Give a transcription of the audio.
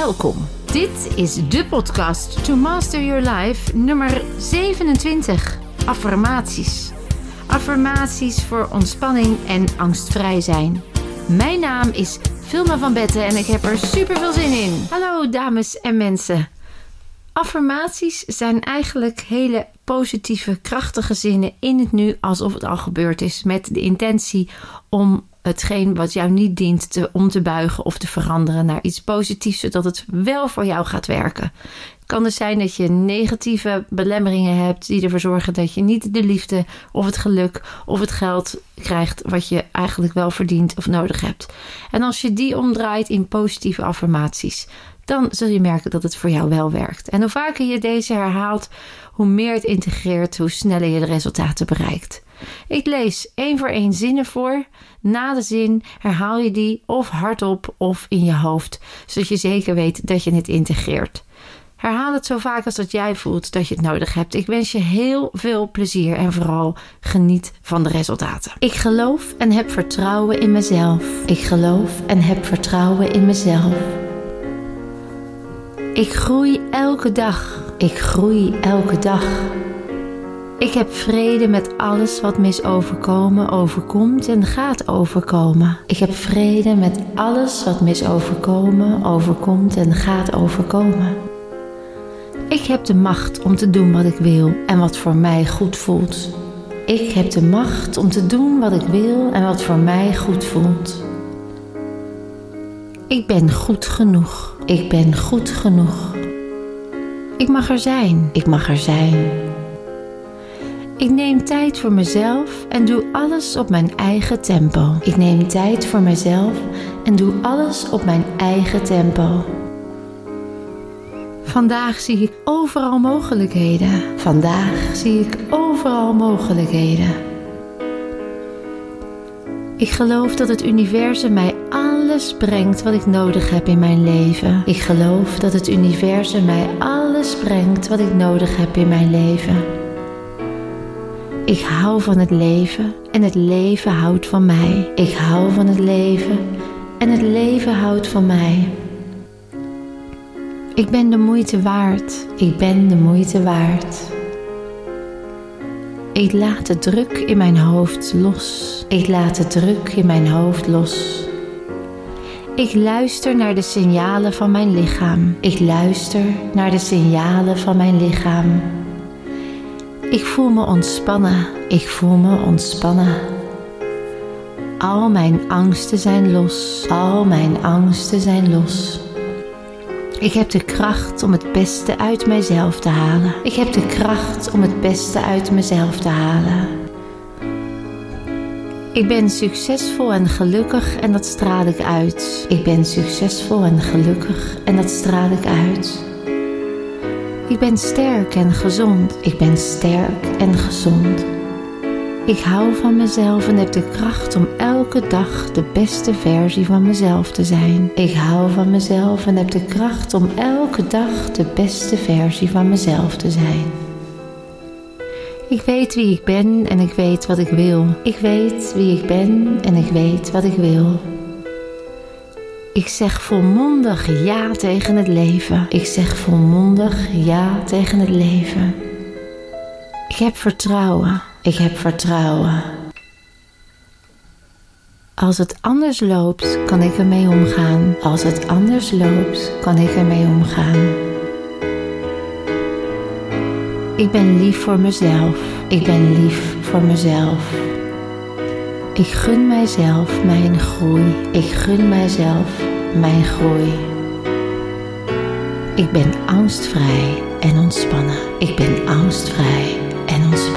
Welkom. Dit is de podcast To Master Your Life nummer 27. Affirmaties. Affirmaties voor ontspanning en angstvrij zijn. Mijn naam is Vilma van Betten en ik heb er super veel zin in. Hallo dames en mensen. Affirmaties zijn eigenlijk hele positieve, krachtige zinnen in het nu alsof het al gebeurd is, met de intentie om hetgeen wat jou niet dient te, om te buigen of te veranderen naar iets positiefs, zodat het wel voor jou gaat werken. Het kan dus zijn dat je negatieve belemmeringen hebt die ervoor zorgen dat je niet de liefde of het geluk of het geld krijgt wat je eigenlijk wel verdient of nodig hebt. En als je die omdraait in positieve affirmaties, dan zul je merken dat het voor jou wel werkt. En hoe vaker je deze herhaalt, hoe meer het integreert, hoe sneller je de resultaten bereikt. Ik lees één voor één zinnen voor. Na de zin herhaal je die of hardop of in je hoofd, zodat je zeker weet dat je het integreert. Herhaal het zo vaak als dat jij voelt dat je het nodig hebt. Ik wens je heel veel plezier en vooral geniet van de resultaten. Ik geloof en heb vertrouwen in mezelf. Ik geloof en heb vertrouwen in mezelf. Ik groei elke dag. Ik groei elke dag. Ik heb vrede met alles wat me is overkomen, overkomt en gaat overkomen. Ik heb vrede met alles wat me is overkomen, overkomt en gaat overkomen. Ik heb de macht om te doen wat ik wil en wat voor mij goed voelt. Ik heb de macht om te doen wat ik wil en wat voor mij goed voelt. Ik ben goed genoeg. Ik ben goed genoeg. Ik mag er zijn. Ik mag er zijn. Ik neem tijd voor mezelf en doe alles op mijn eigen tempo. Ik neem tijd voor mezelf en doe alles op mijn eigen tempo. Vandaag zie ik overal mogelijkheden. Vandaag zie ik overal mogelijkheden. Ik geloof dat het universum mij alles brengt wat ik nodig heb in mijn leven. Ik geloof dat het universum mij alles brengt wat ik nodig heb in mijn leven. Ik hou van het leven en het leven houdt van mij. Ik hou van het leven en het leven houdt van mij. Ik ben de moeite waard. Ik ben de moeite waard. Ik laat de druk in mijn hoofd los. Ik laat de druk in mijn hoofd los. Ik luister naar de signalen van mijn lichaam. Ik luister naar de signalen van mijn lichaam. Ik voel me ontspannen. Ik voel me ontspannen. Al mijn angsten zijn los. Al mijn angsten zijn los. Ik heb de kracht om het beste uit mijzelf te halen. Ik heb de kracht om het beste uit mezelf te halen. Ik ben succesvol en gelukkig en dat straal ik uit. Ik ben succesvol en gelukkig en dat straal ik uit. Ik ben sterk en gezond. Ik ben sterk en gezond. Ik hou van mezelf en heb de kracht om elke dag de beste versie van mezelf te zijn. Ik hou van mezelf en heb de kracht om elke dag de beste versie van mezelf te zijn. Ik weet wie ik ben en ik weet wat ik wil. Ik weet wie ik ben en ik weet wat ik wil. Ik zeg volmondig ja tegen het leven. Ik zeg volmondig ja tegen het leven. Ik heb vertrouwen. Ik heb vertrouwen. Als het anders loopt, kan ik ermee omgaan. Als het anders loopt, kan ik ermee omgaan. Ik ben lief voor mezelf. Ik ben lief voor mezelf. Ik gun mijzelf mijn groei. Ik gun mijzelf mijn groei. Ik ben angstvrij en ontspannen. Ik ben angstvrij en ontspannen.